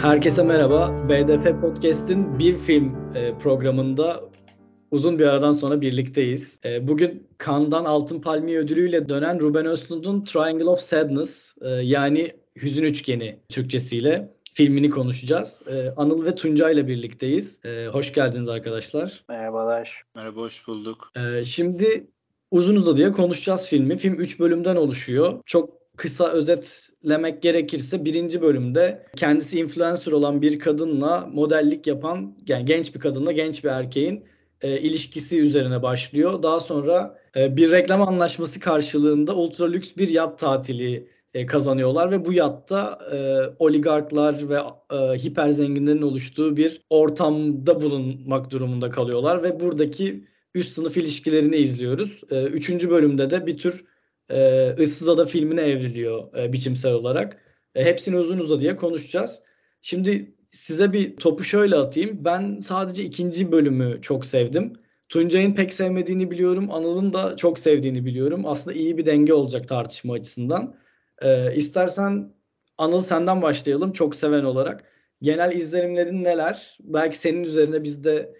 Herkese merhaba. BDF Podcast'in bir film e, programında uzun bir aradan sonra birlikteyiz. E, bugün Cannes'dan Altın Palmiye ödülüyle dönen Ruben Östlund'un Triangle of Sadness e, yani Hüzün Üçgeni Türkçesiyle filmini konuşacağız. Anıl ve Tunca ile birlikteyiz. Hoş geldiniz arkadaşlar. Merhabalar. Merhaba, hoş bulduk. Şimdi uzun uzadıya konuşacağız filmi. Film 3 bölümden oluşuyor. Çok kısa özetlemek gerekirse birinci bölümde kendisi influencer olan bir kadınla modellik yapan yani genç bir kadınla genç bir erkeğin e, ilişkisi üzerine başlıyor. Daha sonra e, bir reklam anlaşması karşılığında ultra lüks bir yat tatili e, kazanıyorlar ve bu yatta e, oligarklar ve e, hiper zenginlerin oluştuğu bir ortamda bulunmak durumunda kalıyorlar ve buradaki üst sınıf ilişkilerini izliyoruz. E, üçüncü bölümde de bir tür e, Issız Ada filmine evriliyor e, biçimsel olarak. E, hepsini uzun uzadıya konuşacağız. Şimdi size bir topu şöyle atayım. Ben sadece ikinci bölümü çok sevdim. Tuncay'ın pek sevmediğini biliyorum. Anıl'ın da çok sevdiğini biliyorum. Aslında iyi bir denge olacak tartışma açısından. E, istersen Anıl senden başlayalım çok seven olarak. Genel izlenimlerin neler? Belki senin üzerine biz de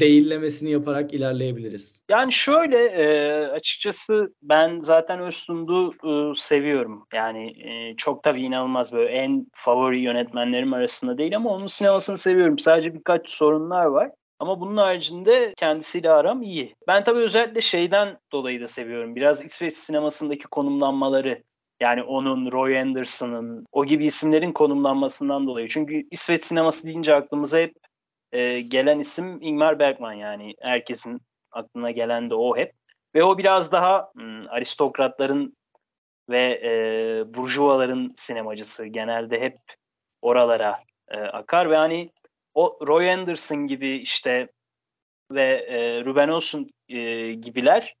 değillemesini yaparak ilerleyebiliriz. Yani şöyle e, açıkçası ben zaten Öztund'u e, seviyorum. Yani e, çok tabii inanılmaz böyle en favori yönetmenlerim arasında değil ama onun sinemasını seviyorum. Sadece birkaç sorunlar var. Ama bunun haricinde kendisiyle aram iyi. Ben tabii özellikle şeyden dolayı da seviyorum. Biraz İsveç sinemasındaki konumlanmaları. Yani onun, Roy Anderson'ın, o gibi isimlerin konumlanmasından dolayı. Çünkü İsveç sineması deyince aklımıza hep e, gelen isim Ingmar Bergman yani herkesin aklına gelen de o hep. Ve o biraz daha hmm, aristokratların ve e, burjuvaların sinemacısı. Genelde hep oralara e, akar ve hani o Roy Anderson gibi işte ve e, Ruben Olsen e, gibiler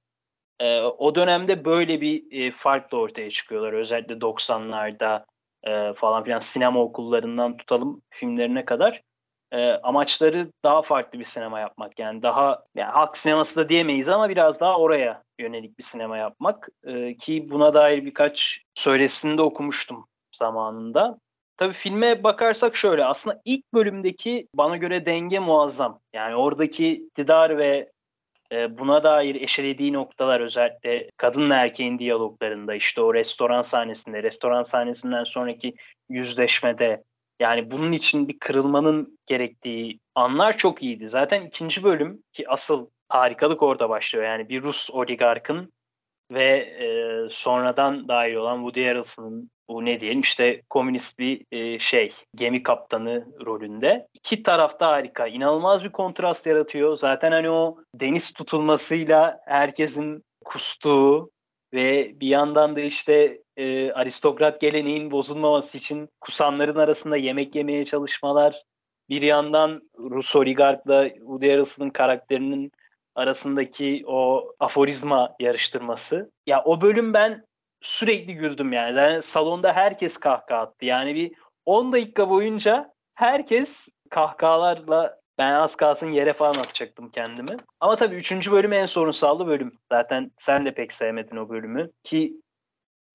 e, o dönemde böyle bir e, farkla ortaya çıkıyorlar. Özellikle 90'larda e, falan filan sinema okullarından tutalım filmlerine kadar e, amaçları daha farklı bir sinema yapmak. Yani daha yani halk sineması da diyemeyiz ama biraz daha oraya yönelik bir sinema yapmak. E, ki buna dair birkaç söyleşisini okumuştum zamanında. Tabii filme bakarsak şöyle aslında ilk bölümdeki bana göre denge muazzam. Yani oradaki iktidar ve e, buna dair eşelediği noktalar özellikle kadınla erkeğin diyaloglarında işte o restoran sahnesinde, restoran sahnesinden sonraki yüzleşmede yani bunun için bir kırılmanın gerektiği anlar çok iyiydi. Zaten ikinci bölüm ki asıl harikalık orada başlıyor. Yani bir Rus oligarkın ve e, sonradan dahil olan Woody Harrelson'ın bu ne diyelim işte komünist bir e, şey gemi kaptanı rolünde. İki tarafta harika. inanılmaz bir kontrast yaratıyor. Zaten hani o deniz tutulmasıyla herkesin kustuğu ve bir yandan da işte e, aristokrat geleneğin bozulmaması için kusanların arasında yemek yemeye çalışmalar, bir yandan Rus oligarkla Woody Harrelson'ın karakterinin arasındaki o aforizma yarıştırması. Ya o bölüm ben sürekli güldüm yani. yani salonda herkes kahkaha attı. Yani bir 10 dakika boyunca herkes kahkahalarla ben az kalsın yere falan atacaktım kendimi. Ama tabii 3. bölüm en sorunsallı bölüm. Zaten sen de pek sevmedin o bölümü. Ki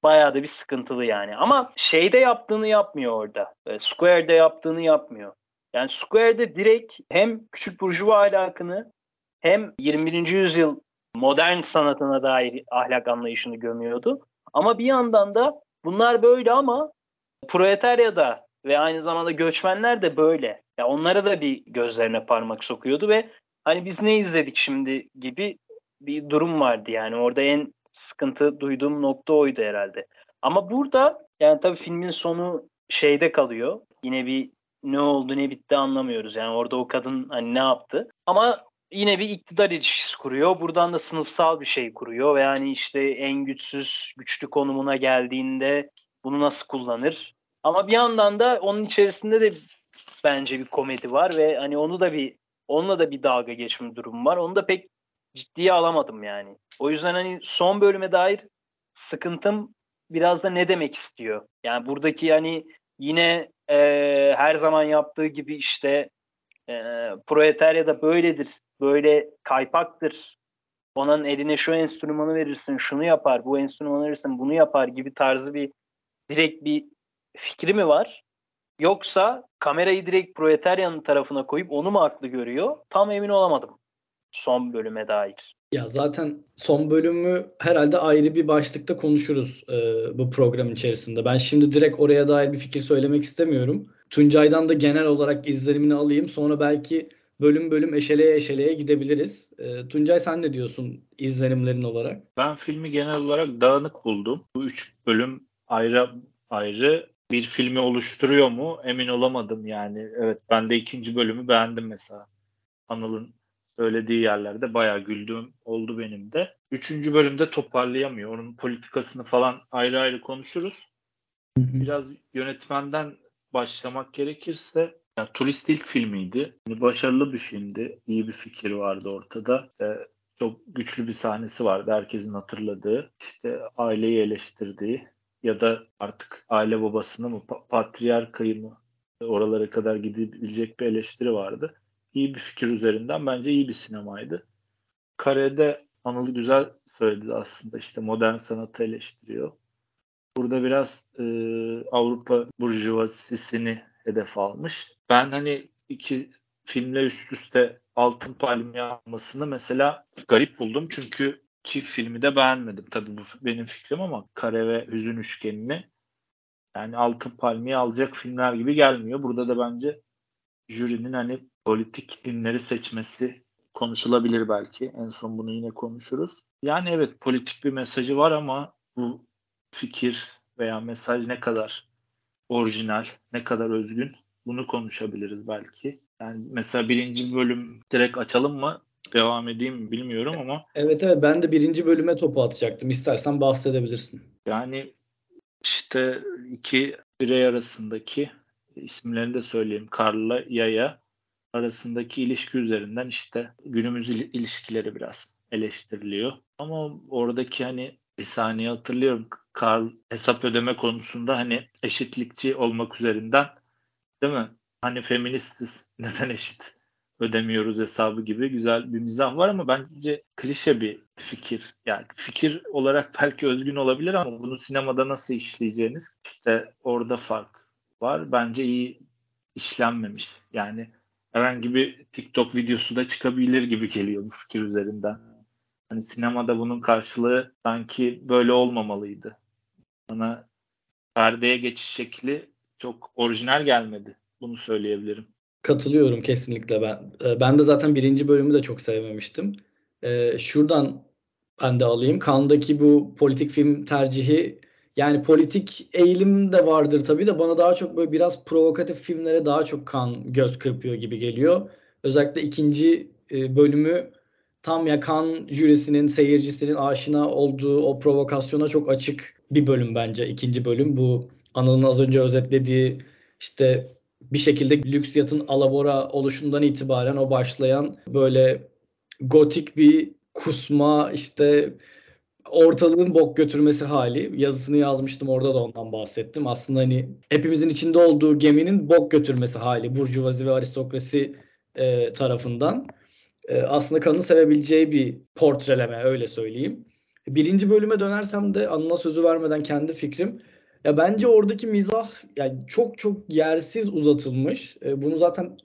bayağı da bir sıkıntılı yani. Ama şeyde yaptığını yapmıyor orada. E, Square'de yaptığını yapmıyor. Yani Square'de direkt hem küçük burjuva ahlakını hem 21. yüzyıl modern sanatına dair ahlak anlayışını gömüyordu. Ama bir yandan da bunlar böyle ama proletaryada ve aynı zamanda göçmenler de böyle. Ya onlara da bir gözlerine parmak sokuyordu ve hani biz ne izledik şimdi gibi bir durum vardı yani orada en sıkıntı duyduğum nokta oydu herhalde. Ama burada yani tabii filmin sonu şeyde kalıyor. Yine bir ne oldu ne bitti anlamıyoruz. Yani orada o kadın hani ne yaptı. Ama yine bir iktidar ilişkisi kuruyor. Buradan da sınıfsal bir şey kuruyor. Ve yani işte en güçsüz, güçlü konumuna geldiğinde bunu nasıl kullanır? Ama bir yandan da onun içerisinde de bence bir komedi var ve hani onu da bir onunla da bir dalga geçme durumu var. Onu da pek ciddiye alamadım yani. O yüzden hani son bölüme dair sıkıntım biraz da ne demek istiyor? Yani buradaki yani yine e, her zaman yaptığı gibi işte e, proletarya da böyledir, böyle kaypaktır. Onun eline şu enstrümanı verirsin, şunu yapar, bu enstrümanı verirsin, bunu yapar gibi tarzı bir direkt bir fikri mi var? Yoksa kamerayı direkt Proletaryan'ın tarafına koyup onu mu haklı görüyor? Tam emin olamadım son bölüme dair. Ya zaten son bölümü herhalde ayrı bir başlıkta konuşuruz e, bu program içerisinde. Ben şimdi direkt oraya dair bir fikir söylemek istemiyorum. Tuncay'dan da genel olarak izlenimini alayım. Sonra belki bölüm bölüm eşeleye eşeleye gidebiliriz. E, Tuncay sen ne diyorsun izlenimlerin olarak? Ben filmi genel olarak dağınık buldum. Bu üç bölüm ayrı ayrı bir filmi oluşturuyor mu emin olamadım yani. Evet ben de ikinci bölümü beğendim mesela. Anıl'ın söylediği yerlerde bayağı güldüğüm oldu benim de. Üçüncü bölümde toparlayamıyor. Onun politikasını falan ayrı ayrı konuşuruz. Biraz yönetmenden başlamak gerekirse ya, turist ilk filmiydi. Yani başarılı bir filmdi. İyi bir fikir vardı ortada. E, çok güçlü bir sahnesi vardı herkesin hatırladığı. İşte aileyi eleştirdiği ya da artık aile babasını mı patriarkayı mı oralara kadar gidebilecek bir eleştiri vardı. İyi bir fikir üzerinden bence iyi bir sinemaydı. Karede Anıl güzel söyledi aslında işte modern sanatı eleştiriyor. Burada biraz e, Avrupa burjuvazisini hedef almış. Ben hani iki filmle üst üste Altın Palmiye almasını mesela garip buldum. Çünkü çift filmi de beğenmedim. Tabii bu benim fikrim ama Kare ve Hüzün Üçgeni'ni yani Altın Palmiye alacak filmler gibi gelmiyor. Burada da bence jürinin hani politik filmleri seçmesi konuşulabilir belki. En son bunu yine konuşuruz. Yani evet politik bir mesajı var ama bu fikir veya mesaj ne kadar orijinal, ne kadar özgün bunu konuşabiliriz belki. Yani mesela birinci bölüm direkt açalım mı? Devam edeyim mi bilmiyorum ama. Evet evet ben de birinci bölüme topu atacaktım. İstersen bahsedebilirsin. Yani işte iki birey arasındaki isimlerini de söyleyeyim. Karla Yaya arasındaki ilişki üzerinden işte günümüz ilişkileri biraz eleştiriliyor. Ama oradaki hani bir saniye hatırlıyorum. Karl hesap ödeme konusunda hani eşitlikçi olmak üzerinden değil mi? Hani feministiz neden eşit ödemiyoruz hesabı gibi güzel bir mizah var ama bence klişe bir fikir. Yani fikir olarak belki özgün olabilir ama bunu sinemada nasıl işleyeceğiniz işte orada fark var. Bence iyi işlenmemiş. Yani herhangi bir TikTok videosu da çıkabilir gibi geliyor bu fikir üzerinden. Hani sinemada bunun karşılığı sanki böyle olmamalıydı. Bana perdeye geçiş şekli çok orijinal gelmedi. Bunu söyleyebilirim. Katılıyorum kesinlikle ben. Ee, ben de zaten birinci bölümü de çok sevmemiştim. Ee, şuradan ben de alayım. Kandaki bu politik film tercihi yani politik eğilim de vardır tabii de bana daha çok böyle biraz provokatif filmlere daha çok kan göz kırpıyor gibi geliyor. Özellikle ikinci e, bölümü tam ya kan jürisinin, seyircisinin aşina olduğu o provokasyona çok açık bir bölüm bence ikinci bölüm. Bu Anıl'ın az önce özetlediği işte bir şekilde lüks yatın alabora oluşundan itibaren o başlayan böyle gotik bir kusma işte ortalığın bok götürmesi hali. Yazısını yazmıştım orada da ondan bahsettim. Aslında hani hepimizin içinde olduğu geminin bok götürmesi hali. Burjuvazi ve aristokrasi e, tarafından. E, aslında kanın sevebileceği bir portreleme öyle söyleyeyim. Birinci bölüme dönersem de anına sözü vermeden kendi fikrim. Ya bence oradaki mizah yani çok çok yersiz uzatılmış. E, bunu zaten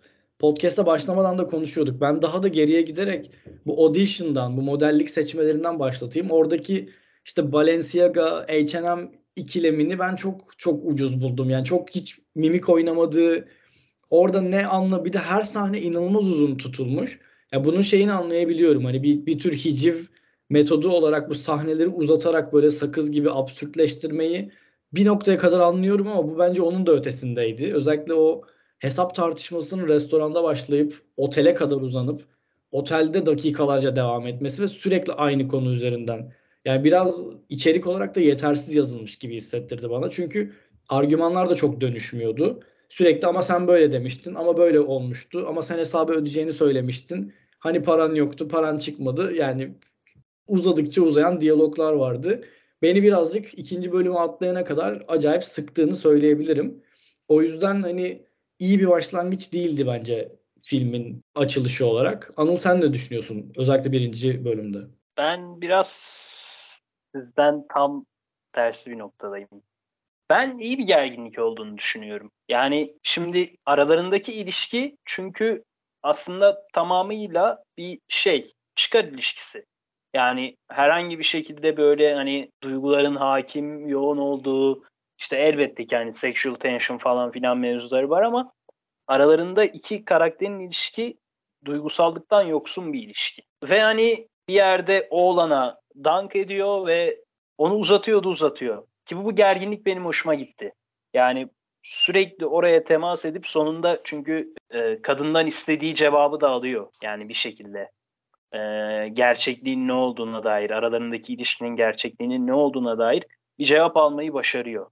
podcast'a başlamadan da konuşuyorduk. Ben daha da geriye giderek bu audition'dan, bu modellik seçmelerinden başlatayım. Oradaki işte Balenciaga, H&M ikilemini ben çok çok ucuz buldum. Yani çok hiç mimik oynamadığı, orada ne anla bir de her sahne inanılmaz uzun tutulmuş. Ya bunun şeyini anlayabiliyorum. Hani bir, bir tür hiciv metodu olarak bu sahneleri uzatarak böyle sakız gibi absürtleştirmeyi bir noktaya kadar anlıyorum ama bu bence onun da ötesindeydi. Özellikle o hesap tartışmasının restoranda başlayıp otele kadar uzanıp otelde dakikalarca devam etmesi ve sürekli aynı konu üzerinden. Yani biraz içerik olarak da yetersiz yazılmış gibi hissettirdi bana. Çünkü argümanlar da çok dönüşmüyordu. Sürekli ama sen böyle demiştin ama böyle olmuştu ama sen hesabı ödeyeceğini söylemiştin. Hani paran yoktu, paran çıkmadı. Yani uzadıkça uzayan diyaloglar vardı. Beni birazcık ikinci bölümü atlayana kadar acayip sıktığını söyleyebilirim. O yüzden hani iyi bir başlangıç değildi bence filmin açılışı olarak. Anıl sen ne düşünüyorsun? Özellikle birinci bölümde. Ben biraz sizden tam tersi bir noktadayım. Ben iyi bir gerginlik olduğunu düşünüyorum. Yani şimdi aralarındaki ilişki çünkü aslında tamamıyla bir şey, çıkar ilişkisi. Yani herhangi bir şekilde böyle hani duyguların hakim, yoğun olduğu işte elbette ki hani sexual tension falan filan mevzuları var ama aralarında iki karakterin ilişki duygusallıktan yoksun bir ilişki. Ve hani bir yerde oğlana dank ediyor ve onu uzatıyordu uzatıyor. Ki bu, bu gerginlik benim hoşuma gitti. Yani sürekli oraya temas edip sonunda çünkü e, kadından istediği cevabı da alıyor yani bir şekilde. E, gerçekliğin ne olduğuna dair, aralarındaki ilişkinin gerçekliğinin ne olduğuna dair bir cevap almayı başarıyor.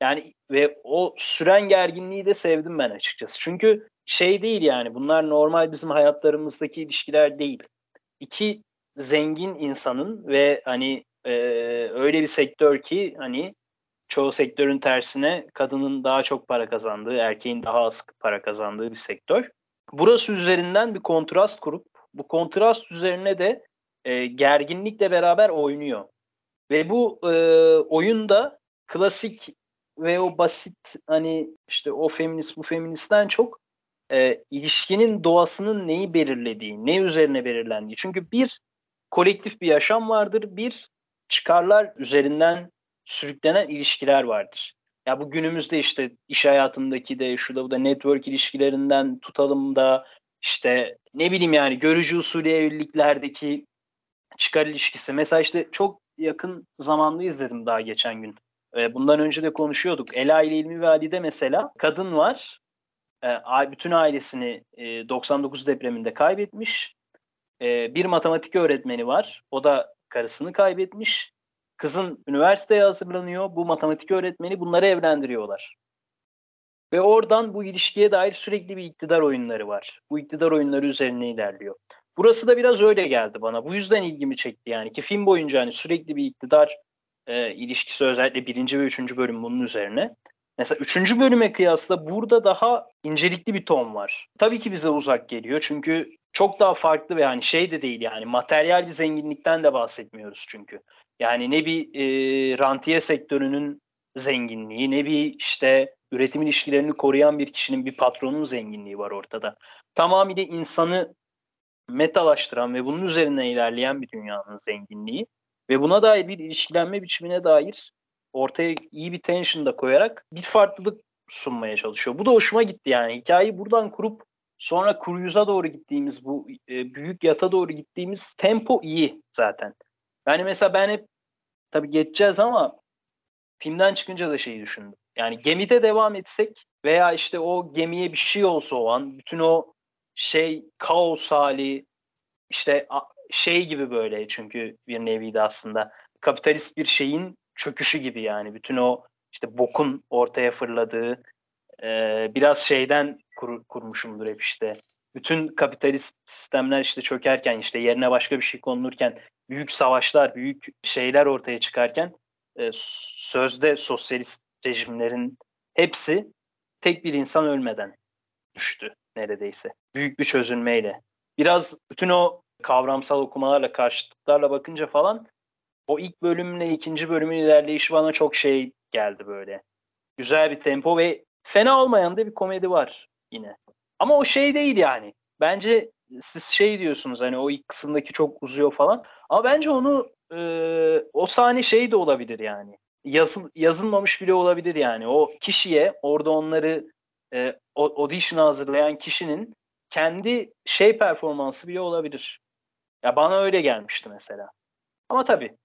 Yani ve o süren gerginliği de sevdim ben açıkçası. Çünkü şey değil yani bunlar normal bizim hayatlarımızdaki ilişkiler değil. İki zengin insanın ve hani e, öyle bir sektör ki hani çoğu sektörün tersine kadının daha çok para kazandığı, erkeğin daha az para kazandığı bir sektör. Burası üzerinden bir kontrast kurup bu kontrast üzerine de e, gerginlikle beraber oynuyor. Ve bu e, oyunda klasik ve o basit hani işte o feminist bu feministten çok e, ilişkinin doğasının neyi belirlediği, ne üzerine belirlendiği. Çünkü bir kolektif bir yaşam vardır, bir çıkarlar üzerinden sürüklenen ilişkiler vardır. Ya bu günümüzde işte iş hayatındaki de şu da bu da network ilişkilerinden tutalım da işte ne bileyim yani görücü usulü evliliklerdeki çıkar ilişkisi. Mesela işte çok yakın zamanda izledim daha geçen gün. Bundan önce de konuşuyorduk. Ela ile İlmi ve Ali'de mesela kadın var. Bütün ailesini 99 depreminde kaybetmiş. Bir matematik öğretmeni var. O da karısını kaybetmiş. Kızın üniversiteye hazırlanıyor. Bu matematik öğretmeni bunları evlendiriyorlar. Ve oradan bu ilişkiye dair sürekli bir iktidar oyunları var. Bu iktidar oyunları üzerine ilerliyor. Burası da biraz öyle geldi bana. Bu yüzden ilgimi çekti yani ki film boyunca hani sürekli bir iktidar e, ilişkisi özellikle birinci ve üçüncü bölüm bunun üzerine. Mesela üçüncü bölüme kıyasla burada daha incelikli bir ton var. Tabii ki bize uzak geliyor çünkü çok daha farklı ve yani şey de değil yani materyal bir zenginlikten de bahsetmiyoruz çünkü. Yani ne bir e, rantiye sektörünün zenginliği ne bir işte üretim ilişkilerini koruyan bir kişinin bir patronun zenginliği var ortada. Tamamıyla insanı metalaştıran ve bunun üzerine ilerleyen bir dünyanın zenginliği ve buna dair bir ilişkilenme biçimine dair ortaya iyi bir tension da koyarak bir farklılık sunmaya çalışıyor. Bu da hoşuma gitti yani. Hikayeyi buradan kurup sonra kuruyuza doğru gittiğimiz bu e, büyük yata doğru gittiğimiz tempo iyi zaten. Yani mesela ben hep tabii geçeceğiz ama filmden çıkınca da şeyi düşündüm. Yani gemide devam etsek veya işte o gemiye bir şey olsa o an bütün o şey kaos hali işte şey gibi böyle çünkü bir nevi de aslında kapitalist bir şeyin çöküşü gibi yani bütün o işte bokun ortaya fırladığı e, biraz şeyden kur, kurmuşumdur hep işte bütün kapitalist sistemler işte çökerken işte yerine başka bir şey konulurken büyük savaşlar büyük şeyler ortaya çıkarken e, sözde sosyalist rejimlerin hepsi tek bir insan ölmeden düştü neredeyse. Büyük bir çözülmeyle. Biraz bütün o kavramsal okumalarla, karşıtlıklarla bakınca falan o ilk bölümle ikinci bölümün ilerleyişi bana çok şey geldi böyle. Güzel bir tempo ve fena olmayan da bir komedi var yine. Ama o şey değil yani. Bence siz şey diyorsunuz hani o ilk kısımdaki çok uzuyor falan. Ama bence onu e, o sahne şey de olabilir yani. Yazıl, yazılmamış bile olabilir yani. O kişiye orada onları e, audition hazırlayan kişinin kendi şey performansı bile olabilir. Ya bana öyle gelmişti mesela. Ama tabii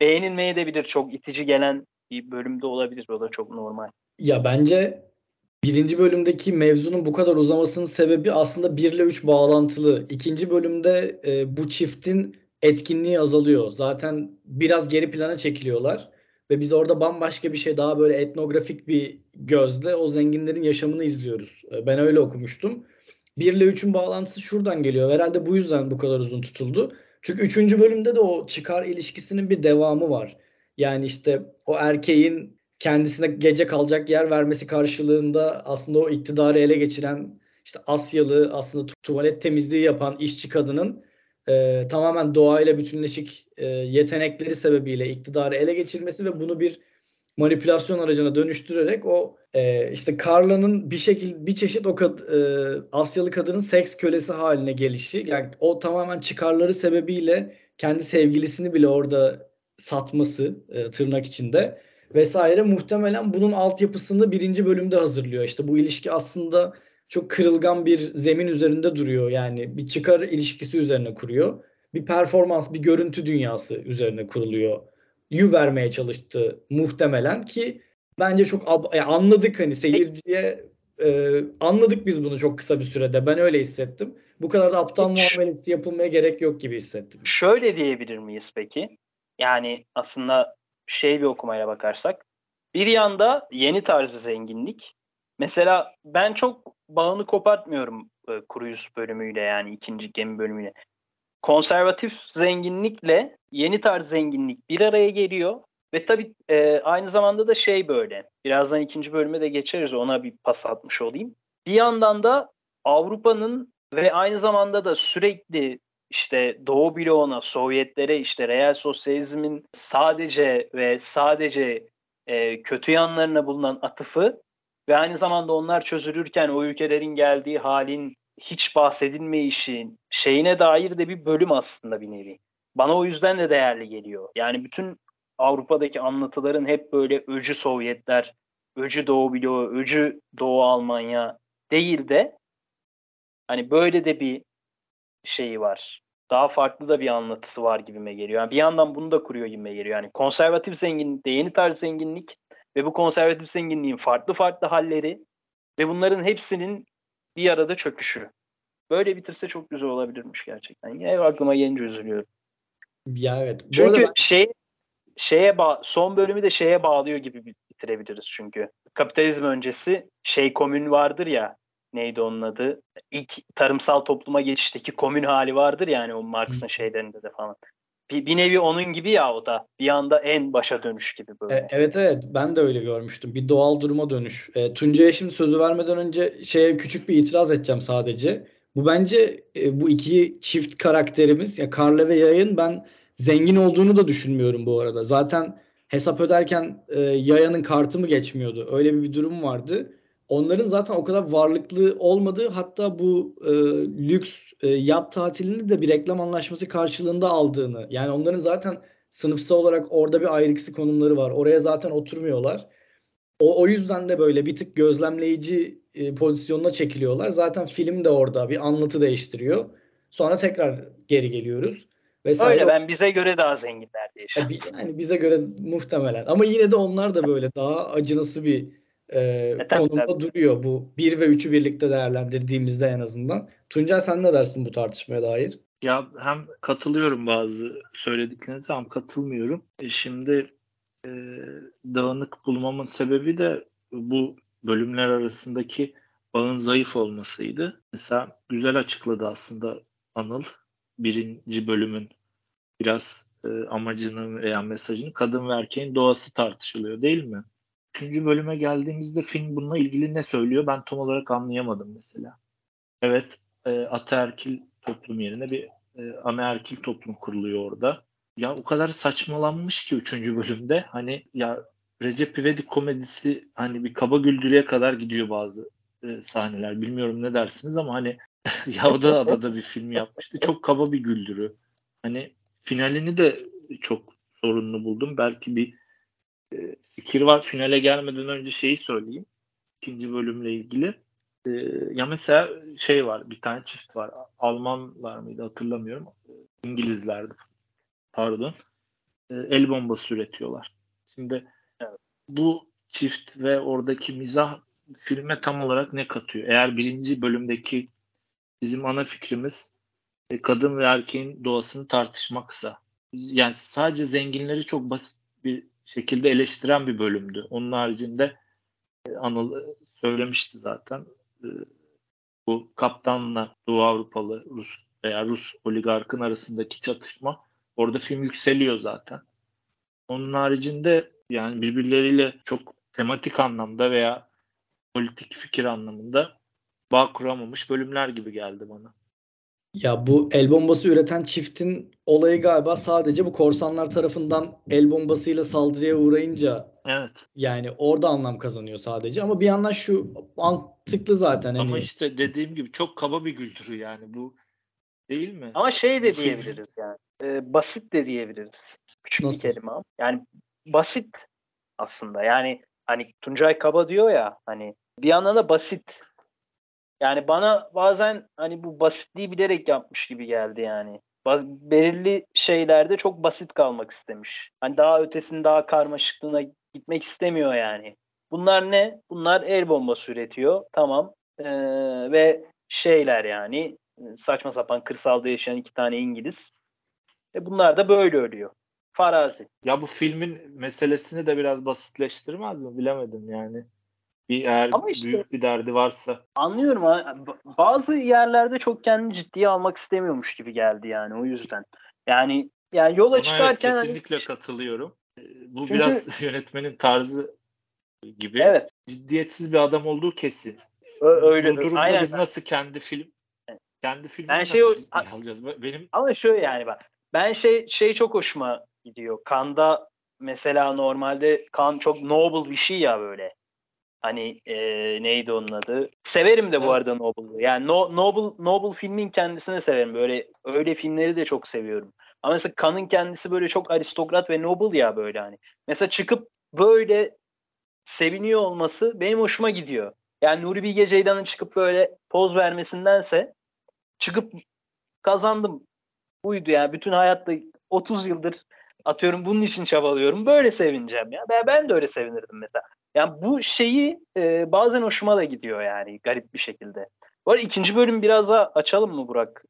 beğenilmeye de bilir. Çok itici gelen bir bölümde olabilir. O da çok normal. Ya bence birinci bölümdeki mevzunun bu kadar uzamasının sebebi aslında 1 ile 3 bağlantılı. İkinci bölümde e, bu çiftin etkinliği azalıyor. Zaten biraz geri plana çekiliyorlar ve biz orada bambaşka bir şey daha böyle etnografik bir gözle o zenginlerin yaşamını izliyoruz. E, ben öyle okumuştum. 1 ile 3'ün bağlantısı şuradan geliyor. Herhalde bu yüzden bu kadar uzun tutuldu. Çünkü 3. bölümde de o çıkar ilişkisinin bir devamı var. Yani işte o erkeğin kendisine gece kalacak yer vermesi karşılığında aslında o iktidarı ele geçiren işte Asyalı aslında tuvalet temizliği yapan işçi kadının e, tamamen doğayla bütünleşik e, yetenekleri sebebiyle iktidarı ele geçirmesi ve bunu bir manipülasyon aracına dönüştürerek o e, işte Carla'nın bir şekilde bir çeşit o kad, e, Asyalı kadının seks kölesi haline gelişi yani o tamamen çıkarları sebebiyle kendi sevgilisini bile orada satması e, tırnak içinde vesaire muhtemelen bunun altyapısını birinci bölümde hazırlıyor. İşte bu ilişki aslında çok kırılgan bir zemin üzerinde duruyor. Yani bir çıkar ilişkisi üzerine kuruyor. Bir performans, bir görüntü dünyası üzerine kuruluyor. Yu vermeye çalıştı muhtemelen ki bence çok ab- yani anladık hani seyirciye e, anladık biz bunu çok kısa bir sürede. Ben öyle hissettim. Bu kadar da aptal Hiç- muamelesi yapılmaya gerek yok gibi hissettim. Şöyle diyebilir miyiz peki? Yani aslında şey bir okumaya bakarsak. Bir yanda yeni tarz bir zenginlik. Mesela ben çok bağını kopartmıyorum e, Cruise bölümüyle yani ikinci gemi bölümüyle. Konservatif zenginlikle yeni tarz zenginlik bir araya geliyor. Ve tabii e, aynı zamanda da şey böyle. Birazdan ikinci bölüme de geçeriz ona bir pas atmış olayım. Bir yandan da Avrupa'nın ve aynı zamanda da sürekli işte Doğu bloğuna, Sovyetlere, işte real sosyalizmin sadece ve sadece e, kötü yanlarına bulunan atıfı ve aynı zamanda onlar çözülürken o ülkelerin geldiği halin hiç bahsedilmeyişin şeyine dair de bir bölüm aslında bir nevi. Bana o yüzden de değerli geliyor. Yani bütün Avrupa'daki anlatıların hep böyle öcü Sovyetler, öcü Doğu bloğu, öcü Doğu Almanya değil de hani böyle de bir şeyi var. Daha farklı da bir anlatısı var gibime geliyor. Yani bir yandan bunu da kuruyor gibime geliyor. Yani konservatif zenginlik yeni tarz zenginlik ve bu konservatif zenginliğin farklı farklı halleri ve bunların hepsinin bir arada çöküşü. Böyle bitirse çok güzel olabilirmiş gerçekten. Ya aklıma gelince üzülüyorum. Ya evet. Bu Çünkü ben- şey şeye ba- son bölümü de şeye bağlıyor gibi bitirebiliriz çünkü. Kapitalizm öncesi şey komün vardır ya neydi onun adı? İlk tarımsal topluma geçişteki komün hali vardır yani o Marx'ın şeylerinde de falan. Bir, bir nevi onun gibi ya o da. Bir anda en başa dönüş gibi böyle. E, Evet evet ben de öyle görmüştüm. Bir doğal duruma dönüş. E, Tuncay'a şimdi sözü vermeden önce şeye küçük bir itiraz edeceğim sadece. Bu bence e, bu iki çift karakterimiz ya Karla ve Yayın ben zengin olduğunu da düşünmüyorum bu arada. Zaten hesap öderken e, Yaya'nın kartı mı geçmiyordu? Öyle bir, bir durum vardı. Onların zaten o kadar varlıklı olmadığı hatta bu e, lüks e, yat tatilini de bir reklam anlaşması karşılığında aldığını. Yani onların zaten sınıfsal olarak orada bir ayrıksı konumları var. Oraya zaten oturmuyorlar. O, o yüzden de böyle bir tık gözlemleyici e, pozisyonuna çekiliyorlar. Zaten film de orada bir anlatı değiştiriyor. Sonra tekrar geri geliyoruz. Vesaire. Öyle ben bize göre daha zenginler diye. Yani bize göre muhtemelen. Ama yine de onlar da böyle daha acınası bir e, tabii, konumda tabii. duruyor. Bu 1 ve 3'ü birlikte değerlendirdiğimizde en azından. Tuncay sen ne dersin bu tartışmaya dair? Ya hem katılıyorum bazı söylediklerinize ama katılmıyorum. E şimdi e, dağınık bulmamın sebebi de bu bölümler arasındaki bağın zayıf olmasıydı. Mesela güzel açıkladı aslında Anıl. Birinci bölümün biraz e, amacını veya mesajını kadın ve erkeğin doğası tartışılıyor değil mi? Üçüncü bölüme geldiğimizde film bununla ilgili ne söylüyor ben tam olarak anlayamadım mesela. Evet e, ataerkil toplum yerine bir e, anaerkil toplum kuruluyor orada. Ya o kadar saçmalanmış ki 3. bölümde hani ya Recep İvedik komedisi hani bir kaba güldürüye kadar gidiyor bazı e, sahneler. Bilmiyorum ne dersiniz ama hani Yavda Adada bir film yapmıştı. Çok kaba bir güldürü. Hani finalini de çok sorunlu buldum. Belki bir fikir var. Finale gelmeden önce şeyi söyleyeyim. İkinci bölümle ilgili. E, ya mesela şey var. Bir tane çift var. Almanlar mıydı hatırlamıyorum. İngilizlerdi. Pardon. E, el bombası üretiyorlar. Şimdi bu çift ve oradaki mizah filme tam olarak ne katıyor? Eğer birinci bölümdeki bizim ana fikrimiz e, kadın ve erkeğin doğasını tartışmaksa yani sadece zenginleri çok basit bir şekilde eleştiren bir bölümdü. Onun haricinde e, Anıl e, söylemişti zaten. E, bu kaptanla Doğu Avrupalı Rus veya Rus oligarkın arasındaki çatışma orada film yükseliyor zaten. Onun haricinde yani birbirleriyle çok tematik anlamda veya politik fikir anlamında bağ kuramamış bölümler gibi geldi bana. Ya bu el bombası üreten çiftin olayı galiba sadece bu korsanlar tarafından el bombasıyla saldırıya uğrayınca Evet. yani orada anlam kazanıyor sadece. Ama bir yandan şu mantıklı zaten Ama hani işte dediğim gibi çok kaba bir güldürü yani bu değil mi? Ama şey de diyebiliriz yani. Ee, basit de diyebiliriz. Küçük Nasıl? bir kelime ama. Yani basit aslında. Yani hani Tuncay Kaba diyor ya hani bir yandan da basit. Yani bana bazen hani bu basitliği bilerek yapmış gibi geldi yani. Baz- belirli şeylerde çok basit kalmak istemiş. Hani daha ötesinin daha karmaşıklığına gitmek istemiyor yani. Bunlar ne? Bunlar el bombası üretiyor. Tamam. Ee, ve şeyler yani saçma sapan kırsalda yaşayan iki tane İngiliz. E bunlar da böyle ölüyor. Farazi. Ya bu filmin meselesini de biraz basitleştirmez mi? Bilemedim yani. Bir eğer Ama işte- büyük bir derdi varsa. Anlıyorum Bazı yerlerde çok kendini ciddiye almak istemiyormuş gibi geldi yani o yüzden. Yani yani yola evet, çıkarken hani- kesinlikle katılıyorum. Ee, Bu Çünkü- biraz yönetmenin tarzı gibi. evet Ciddiyetsiz bir adam olduğu kesin. ö- öyle Bu durumda aynen. biz nasıl kendi film kendi filmini Ben nasıl şey o- ciddiye alacağız? Benim Ama şöyle yani bak ben şey şey çok hoşuma gidiyor. Kanda mesela normalde kan çok noble bir şey ya böyle. Hani e, neydi onun adı? Severim de bu Evet. arada Noble'ı. Yani no, Noble Noble filmin kendisini severim. Böyle öyle filmleri de çok seviyorum. Ama mesela Kan'ın kendisi böyle çok aristokrat ve noble ya böyle hani. Mesela çıkıp böyle seviniyor olması benim hoşuma gidiyor. Yani Nuri Bilge Ceylan'ın çıkıp böyle poz vermesindense çıkıp kazandım buydu yani. Bütün hayatta 30 yıldır atıyorum bunun için çabalıyorum. Böyle sevineceğim ya. Ben, ben de öyle sevinirdim mesela. Yani bu şeyi e, bazen hoşuma da gidiyor yani garip bir şekilde. Bu arada ikinci bölüm biraz daha açalım mı Burak?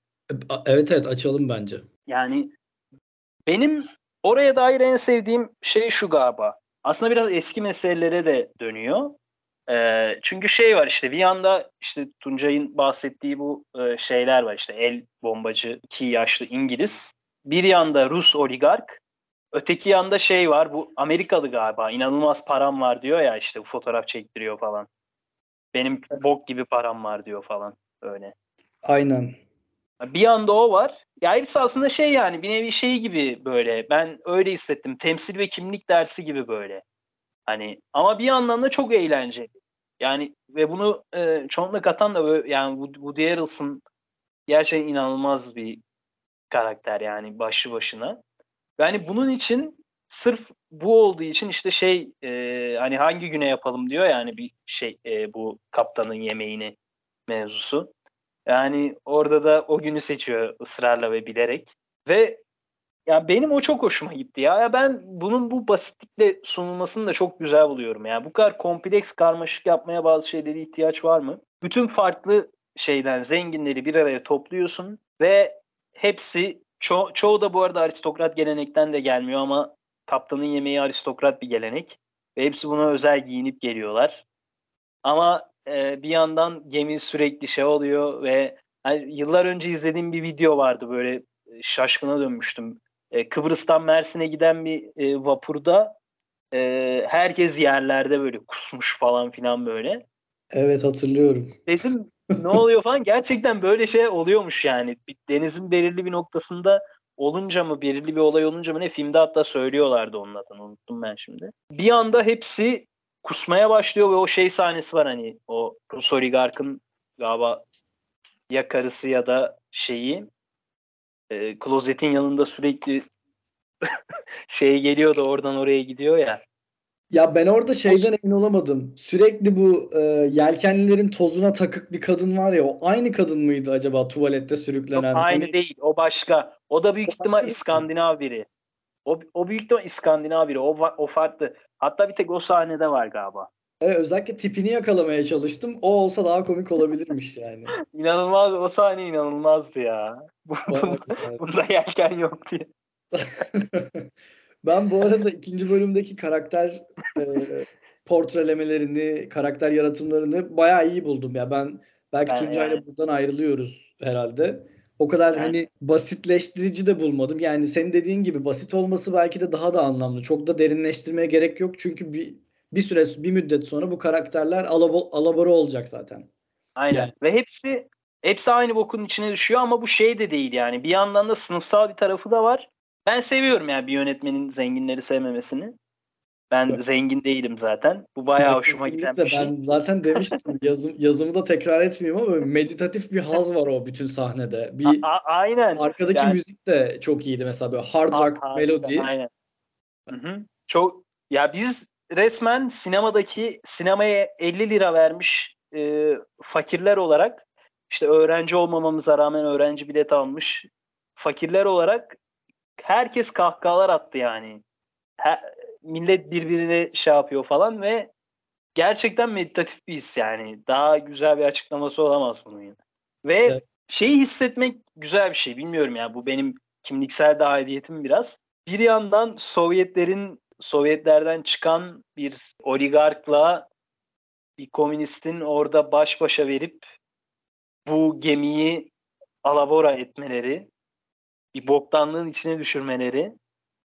A- evet evet açalım bence. Yani benim oraya dair en sevdiğim şey şu galiba. Aslında biraz eski meselelere de dönüyor. Ee, çünkü şey var işte bir yanda işte Tuncay'ın bahsettiği bu e, şeyler var işte el bombacı iki yaşlı İngiliz. Bir yanda Rus oligark. Öteki yanda şey var bu Amerikalı galiba inanılmaz param var diyor ya işte bu fotoğraf çektiriyor falan. Benim bok gibi param var diyor falan öyle. Aynen. Bir yanda o var. Ya hepsi aslında şey yani bir nevi şey gibi böyle. Ben öyle hissettim. Temsil ve kimlik dersi gibi böyle. Hani ama bir yandan da çok eğlenceli. Yani ve bunu e, çoğunlukla katan da böyle, yani Wood- Woody Harrelson gerçekten inanılmaz bir karakter yani başlı başına. Yani bunun için sırf bu olduğu için işte şey e, hani hangi güne yapalım diyor yani bir şey e, bu kaptanın yemeğini mevzusu. Yani orada da o günü seçiyor ısrarla ve bilerek. Ve ya benim o çok hoşuma gitti ya. ya. Ben bunun bu basitlikle sunulmasını da çok güzel buluyorum. Yani bu kadar kompleks karmaşık yapmaya bazı şeylere ihtiyaç var mı? Bütün farklı şeyden zenginleri bir araya topluyorsun ve hepsi ço- çoğu da bu arada aristokrat gelenekten de gelmiyor ama kaptanın yemeği aristokrat bir gelenek. Ve hepsi buna özel giyinip geliyorlar. Ama e, bir yandan gemi sürekli şey oluyor ve hani yıllar önce izlediğim bir video vardı böyle e, şaşkına dönmüştüm. E, Kıbrıs'tan Mersin'e giden bir e, vapurda e, herkes yerlerde böyle kusmuş falan filan böyle. Evet hatırlıyorum. Dedim ne oluyor falan gerçekten böyle şey oluyormuş yani. Denizin belirli bir noktasında olunca mı belirli bir olay olunca mı ne filmde hatta söylüyorlardı onun adını unuttum ben şimdi. Bir anda hepsi kusmaya başlıyor ve o şey sahnesi var hani o Rus oligarkın galiba ya karısı ya da şeyi e, klozetin yanında sürekli şey geliyor da oradan oraya gidiyor ya. Ya ben orada şeyden emin olamadım. Sürekli bu e, yelkenlilerin tozuna takık bir kadın var ya o aynı kadın mıydı acaba tuvalette Yok, sürüklenen? aynı Hani- değil. O başka. O da büyük O ihtimal İskandinav biri. O, o büyük ihtimal İskandinav biri. O, o farklı. Hatta bir tek o sahnede var galiba. Evet, özellikle tipini yakalamaya çalıştım. O olsa daha komik olabilirmiş yani. İnanılmaz. O sahne inanılmazdı ya. Bu- Evet, evet. Bunda yelken yok diye. Ben bu arada ikinci bölümdeki karakter e, portrelemelerini, karakter yaratımlarını bayağı iyi buldum ya. Ben belki Ben Tuncay'la yani- buradan ayrılıyoruz herhalde. O kadar Yani- hani basitleştirici de bulmadım. Yani senin dediğin gibi basit olması belki de daha da anlamlı. Çok da derinleştirmeye gerek yok çünkü bir bir süre bir müddet sonra bu karakterler alabo, alabora olacak zaten. Aynen. Yani- Ve hepsi Hepsi aynı bokun içine düşüyor ama bu şey de değil yani. Bir yandan da sınıfsal bir tarafı da var. Ben seviyorum yani bir yönetmenin zenginleri sevmemesini. Ben Evet. zengin değilim zaten. Bu bayağı Evet, hoşuma giden bir şey. Ben zaten demiştim yazım, yazımı da tekrar etmeyeyim ama meditatif bir haz var o bütün sahnede. Bir A- a- aynen. arkadaki Yani- müzik de çok iyiydi mesela böyle hard Ha- rock harika, melodi. Aynen. Hı hı. Çok ya biz resmen sinemadaki sinemaya 50 lira vermiş e, fakirler olarak işte öğrenci olmamamıza rağmen öğrenci bilet almış fakirler olarak herkes kahkahalar attı yani. Her, millet birbirine şey yapıyor falan ve gerçekten meditatif bir his yani. Daha güzel bir açıklaması olamaz bunun. yani. Ve Evet. şeyi hissetmek güzel bir şey. Bilmiyorum ya bu benim kimliksel dahiliyetim biraz. Bir yandan Sovyetlerin Sovyetlerden çıkan bir oligarkla bir komünistin orada baş başa verip bu gemiyi alabora etmeleri, boktanlığın içine düşürmeleri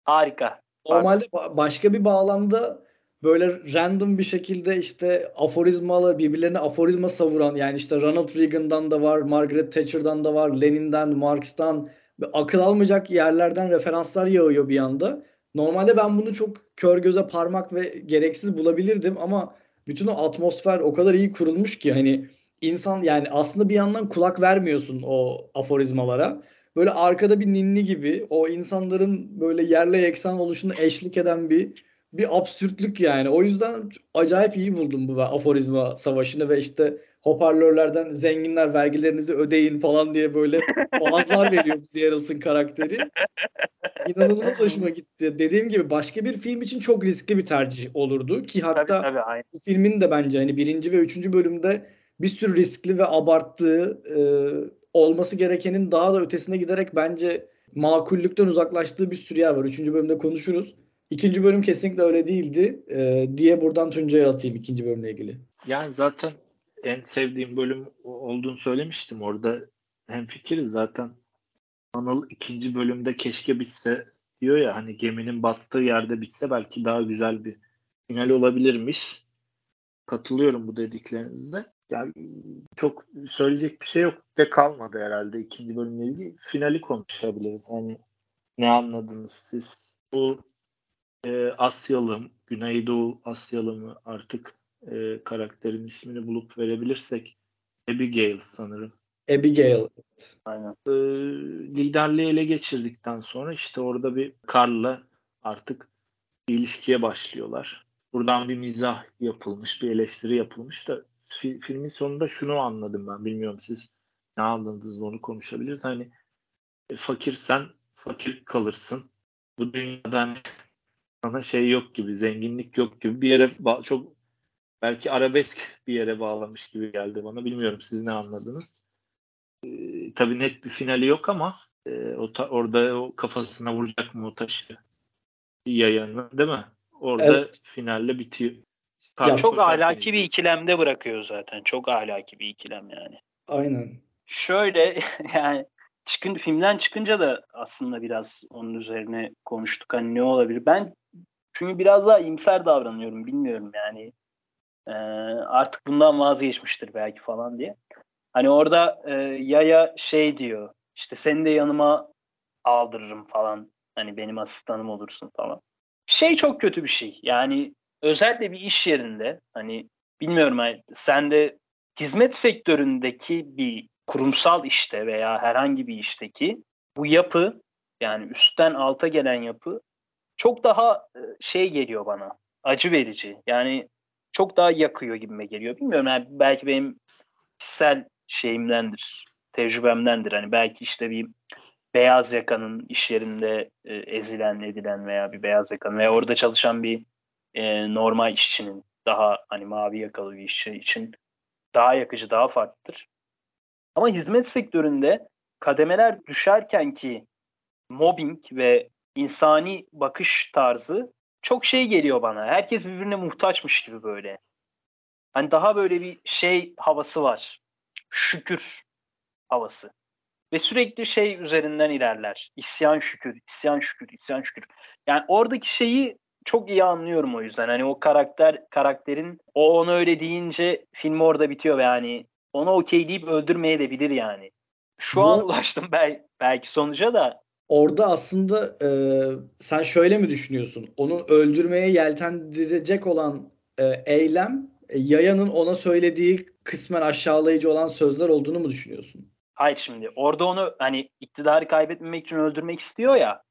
harika. Normalde ba- başka bir bağlamda böyle random bir şekilde işte aforizmalar birbirlerine aforizma savuran yani işte Ronald Reagan'dan da var, Margaret Thatcher'dan da var, Lenin'den, Marx'tan akıl almayacak yerlerden referanslar yağıyor bir anda. Normalde ben bunu çok kör göze parmak ve gereksiz bulabilirdim ama bütün o atmosfer o kadar iyi kurulmuş ki hani insan yani aslında bir yandan kulak vermiyorsun o aforizmalara. Böyle arkada bir ninni gibi o insanların böyle yerle yeksan oluşunu eşlik eden bir bir absürtlük yani. O yüzden acayip iyi buldum bu aforizma savaşını ve işte hoparlörlerden zenginler vergilerinizi ödeyin falan diye böyle vaazlar veriyor Yarılsın karakteri. İnanılmaz hoşuma gitti. Dediğim gibi başka bir film için çok riskli bir tercih olurdu ki Tabii hatta tabii aynen. bu filmin de bence hani birinci ve üçüncü bölümde bir sürü riskli ve abarttığı e, olması gerekenin daha da ötesine giderek bence makullükten uzaklaştığı bir sürü yer var. Üçüncü bölümde konuşuruz. İkinci bölüm kesinlikle öyle değildi e, diye buradan Tuncay'a atayım ikinci bölümle ilgili. Yani zaten en sevdiğim bölüm olduğunu söylemiştim. Orada hem fikiriz zaten. Anıl ikinci bölümde keşke bitse diyor ya hani geminin battığı yerde bitse belki daha güzel bir final olabilirmiş. Katılıyorum bu dediklerinize. Yani çok söyleyecek bir şey yok de kalmadı herhalde ikinci bölümle ilgili. Finali konuşabiliriz. Hani ne anladınız siz? Bu e, Asyalı, Güneydoğu Asyalı mı artık e, karakterin ismini bulup verebilirsek Abigail sanırım. Abigail. aynen. E, liderliği ele geçirdikten sonra işte orada bir Karl'la artık bir ilişkiye başlıyorlar. Buradan bir mizah yapılmış, bir eleştiri yapılmış da fi- filmin sonunda şunu anladım ben. Bilmiyorum siz ne anladınız onu konuşabiliriz. Hani e, fakirsen fakir kalırsın. Bu dünyada hani sana şey yok gibi, zenginlik yok gibi bir yere ba- çok belki arabesk bir yere bağlamış gibi geldi bana. Bilmiyorum siz ne anladınız. Ee, tabii net bir finali yok ama e, o ta- orada o kafasına vuracak mı o taşı yayanı değil mi? Orada Evet. finalle bitiyor. Ya Çok ahlaki bir ikilemde bırakıyor zaten. Çok ahlaki bir ikilem yani. Aynen. Şöyle yani çıkın filmden çıkınca da aslında biraz onun üzerine konuştuk. Hani ne olabilir? Ben çünkü biraz daha iyimser davranıyorum. Bilmiyorum yani. Ee, artık bundan vazgeçmiştir belki falan diye. Hani orada e, Yaya şey diyor. İşte seni de yanıma aldırırım falan. Hani benim asistanım olursun falan. Şey çok kötü bir şey. Yani özellikle bir iş yerinde hani bilmiyorum hani sen de hizmet sektöründeki bir kurumsal işte veya herhangi bir işteki bu yapı yani üstten alta gelen yapı çok daha e, şey geliyor bana. Acı verici. Yani çok daha yakıyor gibime geliyor. Bilmiyorum yani belki benim kişisel şeyimdendir, tecrübemdendir. Hani belki işte bir beyaz yakanın iş yerinde e, ezilen, edilen veya bir beyaz yakanın veya orada çalışan bir e, normal işçinin daha hani mavi yakalı bir işçi için daha yakıcı, daha farklıdır. Ama hizmet sektöründe kademeler düşerken ki mobbing ve insani bakış tarzı çok şey geliyor bana. Herkes birbirine muhtaçmış gibi böyle. Hani daha böyle bir şey havası var. Şükür havası. Ve sürekli şey üzerinden ilerler. İsyan şükür, isyan şükür, isyan şükür. Yani oradaki şeyi çok iyi anlıyorum o yüzden. Hani o karakter karakterin o onu öyle deyince film orada bitiyor ve yani ona okey deyip öldürmeye de bilir yani. Şu Bu- an ulaştım bel- belki sonuca da Orada aslında e, sen şöyle mi düşünüyorsun? Onu öldürmeye yeltendirecek olan e, eylem e, Yaya'nın ona söylediği kısmen aşağılayıcı olan sözler olduğunu mu düşünüyorsun? hayır şimdi orada onu hani iktidarı kaybetmemek için öldürmek istiyor ya.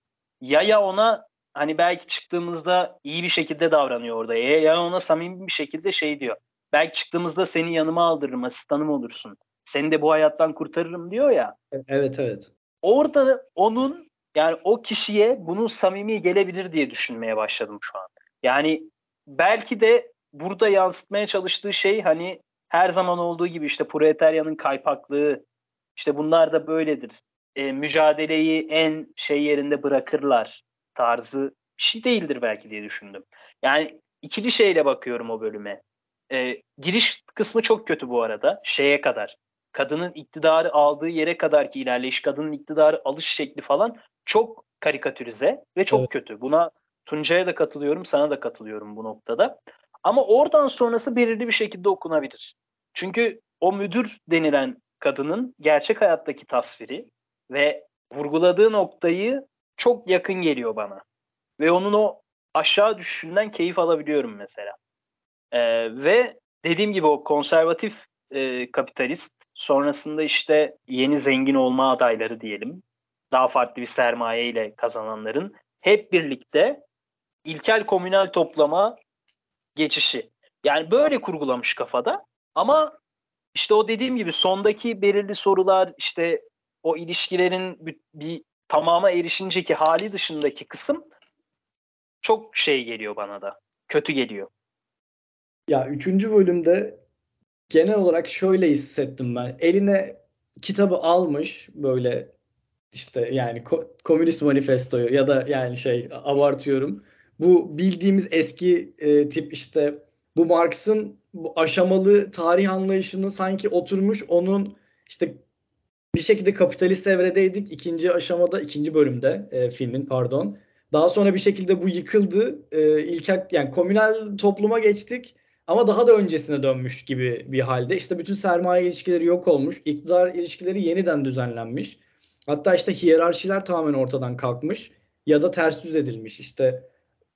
Yaya ona hani belki çıktığımızda iyi bir şekilde davranıyor orada. Yaya ona samimi bir şekilde şey diyor. Belki çıktığımızda seni yanıma aldırırım, asistanım olursun. Seni de bu hayattan kurtarırım diyor ya. Evet evet. orada onun yani o kişiye bunun samimi gelebilir diye düşünmeye başladım şu an. Yani belki de burada yansıtmaya çalıştığı şey hani her zaman olduğu gibi işte proletaryanın kaypaklığı işte bunlar da böyledir. E, mücadeleyi en şey yerinde bırakırlar tarzı bir şey değildir belki diye düşündüm. Yani ikili şeyle bakıyorum o bölüme. E, giriş kısmı çok kötü bu arada şeye kadar kadının iktidarı aldığı yere kadar ki ilerleyiş, kadının iktidarı alış şekli falan çok karikatürize ve çok Evet. kötü. Buna Tuncay'a da katılıyorum, sana da katılıyorum bu noktada. Ama oradan sonrası belirli bir şekilde okunabilir. Çünkü o müdür denilen kadının gerçek hayattaki tasviri ve vurguladığı noktayı çok yakın geliyor bana. Ve onun o aşağı düşüşünden keyif alabiliyorum mesela. Ee, ve dediğim gibi o konservatif e, kapitalist sonrasında işte yeni zengin olma adayları diyelim. Daha farklı bir sermaye ile kazananların hep birlikte ilkel komünel toplama geçişi. Yani böyle kurgulamış kafada ama işte o dediğim gibi sondaki belirli sorular işte o ilişkilerin bir, tamama erişinceki hali dışındaki kısım çok şey geliyor bana da. Kötü geliyor. Ya üçüncü bölümde genel olarak şöyle hissettim ben. Eline kitabı almış böyle işte yani ko- komünist manifestoyu ya da yani şey abartıyorum. Bu bildiğimiz eski e, tip işte bu Marx'ın bu aşamalı tarih anlayışını sanki oturmuş onun işte bir şekilde kapitalist evredeydik ikinci aşamada ikinci bölümde e, filmin pardon. Daha sonra bir şekilde bu yıkıldı. E, ilkel yani komünel topluma geçtik. Ama daha da öncesine dönmüş gibi bir halde. İşte bütün sermaye ilişkileri yok olmuş. iktidar ilişkileri yeniden düzenlenmiş. Hatta işte hiyerarşiler tamamen ortadan kalkmış. Ya da ters düz edilmiş. İşte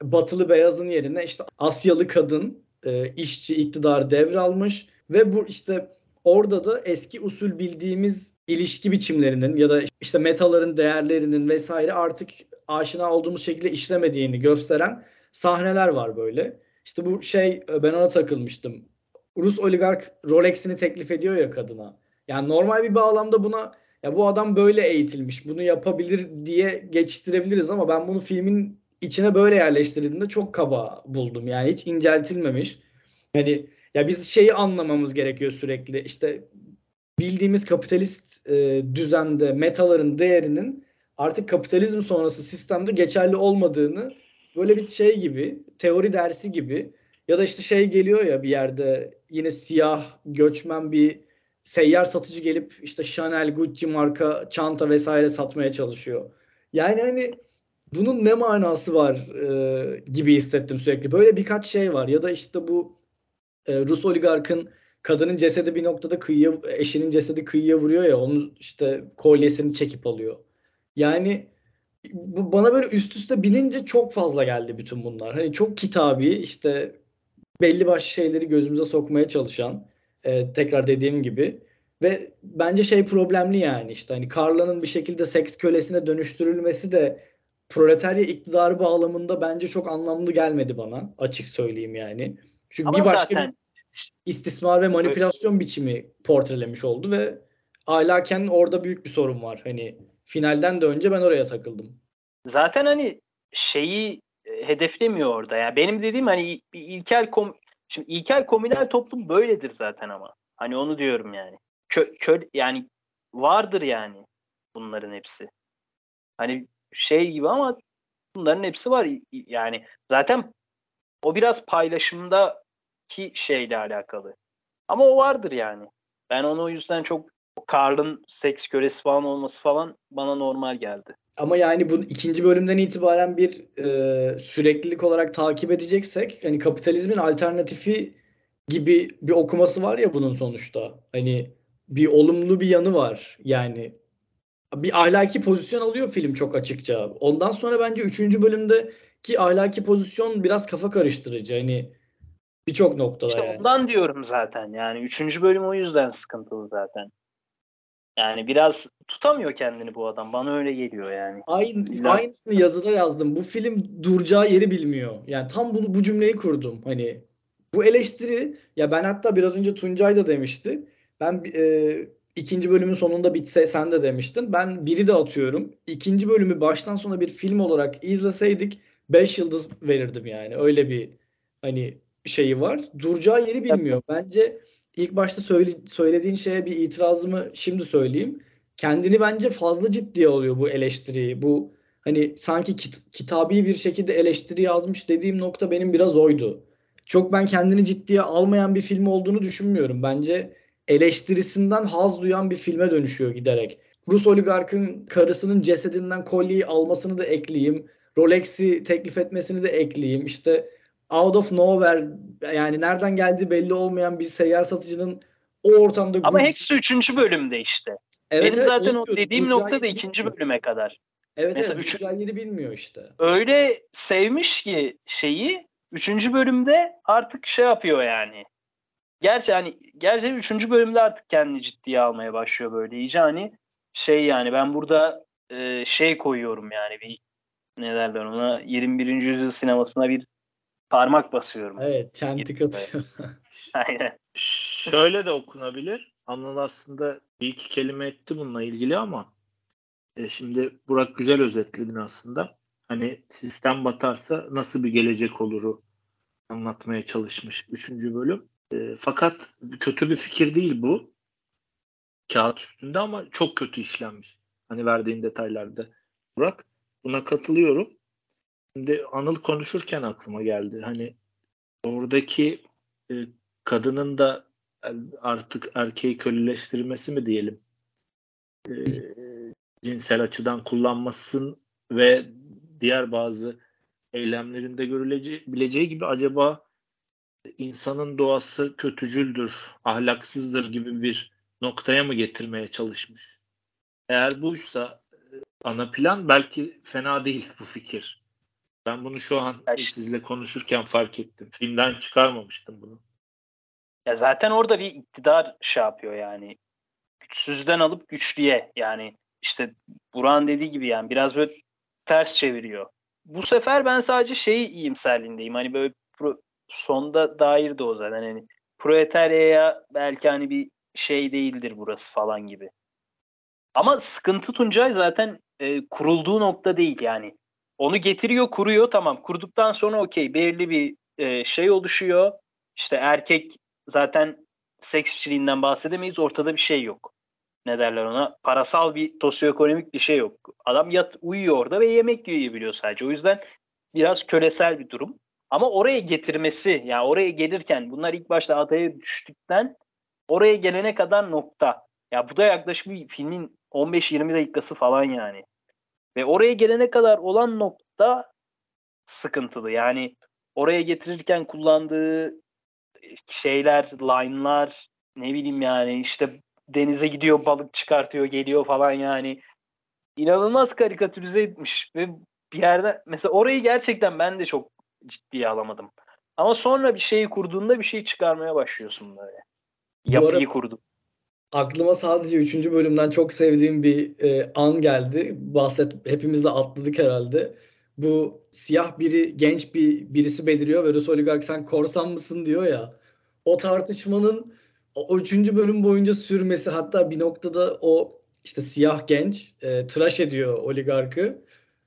batılı beyazın yerine işte Asyalı kadın e, işçi iktidar devralmış. Ve bu işte orada da eski usul bildiğimiz ilişki biçimlerinin ya da işte metaların değerlerinin vesaire artık aşina olduğumuz şekilde işlemediğini gösteren sahneler var böyle. İşte bu şey ben ona takılmıştım. Rus oligark Rolex'ini teklif ediyor ya kadına. Yani normal bir bağlamda buna ya bu adam böyle eğitilmiş, bunu yapabilir diye geçiştirebiliriz ama ben bunu filmin içine böyle yerleştirildiğinde çok kaba buldum. Yani hiç inceltilmemiş. Yani ya biz şeyi anlamamız gerekiyor sürekli. İşte bildiğimiz kapitalist e, düzende metaların değerinin artık kapitalizm sonrası sistemde geçerli olmadığını böyle bir şey gibi, teori dersi gibi ya da işte şey geliyor ya bir yerde yine siyah göçmen bir seyyar satıcı gelip işte Chanel, Gucci marka çanta vesaire satmaya çalışıyor. Yani hani bunun ne manası var e, gibi hissettim sürekli. Böyle birkaç şey var ya da işte bu e, Rus oligarkın kadının cesedi bir noktada kıyıya eşinin cesedi kıyıya vuruyor ya onun işte kolyesini çekip alıyor. Yani bu bana böyle üst üste binince çok fazla geldi bütün bunlar. Hani çok kitabi işte belli başlı şeyleri gözümüze sokmaya çalışan e, tekrar dediğim gibi ve bence şey problemli yani işte hani Carla'nın bir şekilde seks kölesine dönüştürülmesi de proletarya iktidarı bağlamında bence çok anlamlı gelmedi bana açık söyleyeyim yani. Çünkü Ama bir başka zaten istismar ve manipülasyon biçimi portrelemiş oldu ve ahlaken orada büyük bir sorun var. Hani finalden de önce ben oraya takıldım. zaten hani şeyi e, hedeflemiyor orada. Yani benim dediğim hani ilkel kom şimdi ilkel komünel toplum böyledir zaten ama. Hani onu diyorum yani. Kö, kö yani vardır yani bunların hepsi. Hani şey gibi ama bunların hepsi var. Yani zaten o biraz paylaşımdaki şeyle alakalı. Ama o vardır yani. Ben onu o yüzden çok Karl'ın seks kölesi falan olması falan bana normal geldi. Ama yani bu ikinci bölümden itibaren bir e, süreklilik olarak takip edeceksek hani kapitalizmin alternatifi gibi bir okuması var ya bunun sonuçta. Hani bir olumlu bir yanı var. Yani bir ahlaki pozisyon alıyor film çok açıkça. Ondan sonra bence 3. bölümdeki ahlaki pozisyon biraz kafa karıştırıcı. Hani birçok noktada İşte yani. ondan diyorum zaten. Yani üçüncü bölüm o yüzden sıkıntılı zaten. Yani biraz tutamıyor kendini bu adam. Bana öyle geliyor yani. Aynı, aynısını yazıda yazdım. Bu film duracağı yeri bilmiyor. Yani tam bunu bu cümleyi kurdum. Hani bu eleştiri ya ben hatta biraz önce Tuncay da demişti. Ben e, ikinci bölümün sonunda bitse sen de demiştin. Ben biri de atıyorum. İkinci bölümü baştan sona bir film olarak izleseydik 5 yıldız verirdim yani. Öyle bir hani şeyi var. Duracağı yeri bilmiyor. Bence ilk başta söyle, söylediğin şeye bir itirazımı şimdi söyleyeyim kendini bence fazla ciddiye alıyor bu eleştiriyi. Bu hani sanki kit- kitabi bir şekilde eleştiri yazmış dediğim nokta benim biraz oydu. Çok ben kendini ciddiye almayan bir film olduğunu düşünmüyorum. Bence eleştirisinden haz duyan bir filme dönüşüyor giderek. Rus oligarkın karısının cesedinden kolyeyi almasını da ekleyeyim. Rolex'i teklif etmesini de ekleyeyim. İşte out of nowhere yani nereden geldiği belli olmayan bir seyyar satıcının o ortamda Ama Gucci- hepsi üçüncü bölümde işte. Evet, Benim evet, zaten o dediğim nokta da yeri ikinci bilmiyor. bölüme kadar. Evet Mesela evet üçü- duracağı yeri bilmiyor işte. Öyle sevmiş ki şeyi üçüncü bölümde artık şey yapıyor yani. Gerçi hani gerçi üçüncü bölümde artık kendini ciddiye almaya başlıyor böyle iyice hani şey yani ben burada e, şey koyuyorum yani bir ne derler ona 21. yüzyıl sinemasına bir parmak basıyorum. Evet çentik atıyor. Aynen. Şöyle de okunabilir. Anıl aslında bir iki kelime etti bununla ilgili ama e, şimdi Burak güzel özetledin aslında. Hani sistem batarsa nasıl bir gelecek oluru anlatmaya çalışmış üçüncü bölüm. E, fakat kötü bir fikir değil bu. Kağıt üstünde ama çok kötü işlenmiş. Hani verdiğin detaylarda. Burak buna katılıyorum. Şimdi Anıl konuşurken aklıma geldi. Hani oradaki e, kadının da artık erkeği köleleştirmesi mi diyelim e, cinsel açıdan kullanmasın ve diğer bazı eylemlerinde görülebileceği gibi acaba insanın doğası kötücüldür, ahlaksızdır gibi bir noktaya mı getirmeye çalışmış? Eğer buysa e, ana plan belki fena değil bu fikir. Ben bunu şu an sizle konuşurken fark ettim. Filmden çıkarmamıştım bunu. Ya zaten orada bir iktidar şey yapıyor yani. Güçsüzden alıp güçlüye yani işte Burak'ın dediği gibi yani biraz böyle ters çeviriyor. Bu sefer ben sadece şeyi iyimserliğindeyim. Hani böyle pro, sonda dair de o zaten hani proletaryaya belki hani bir şey değildir burası falan gibi. Ama sıkıntı Tuncay zaten e, kurulduğu nokta değil yani. Onu getiriyor, kuruyor tamam. Kurduktan sonra okey belirli bir e, şey oluşuyor. İşte erkek zaten seks işçiliğinden bahsedemeyiz. Ortada bir şey yok. Ne derler ona? Parasal bir sosyoekonomik bir şey yok. Adam yat uyuyor orada ve yemek yiyebiliyor sadece. O yüzden biraz kölesel bir durum. Ama oraya getirmesi yani oraya gelirken bunlar ilk başta adaya düştükten oraya gelene kadar nokta. Ya bu da yaklaşık bir filmin 15-20 dakikası falan yani. Ve oraya gelene kadar olan nokta sıkıntılı. Yani oraya getirirken kullandığı şeyler, line'lar ne bileyim yani işte denize gidiyor balık çıkartıyor geliyor falan yani. İnanılmaz karikatürize etmiş ve bir yerde mesela orayı gerçekten ben de çok ciddiye alamadım. Ama sonra bir şeyi kurduğunda bir şey çıkarmaya başlıyorsun böyle. Yapıyı arada- kurdun. Aklıma sadece 3. bölümden çok sevdiğim bir e, an geldi. Bahset hepimiz de atladık herhalde. Bu siyah biri genç bir birisi beliriyor ve Rus oligark sen korsan mısın diyor ya. O tartışmanın o 3. bölüm boyunca sürmesi hatta bir noktada o işte siyah genç e, tıraş ediyor oligarkı.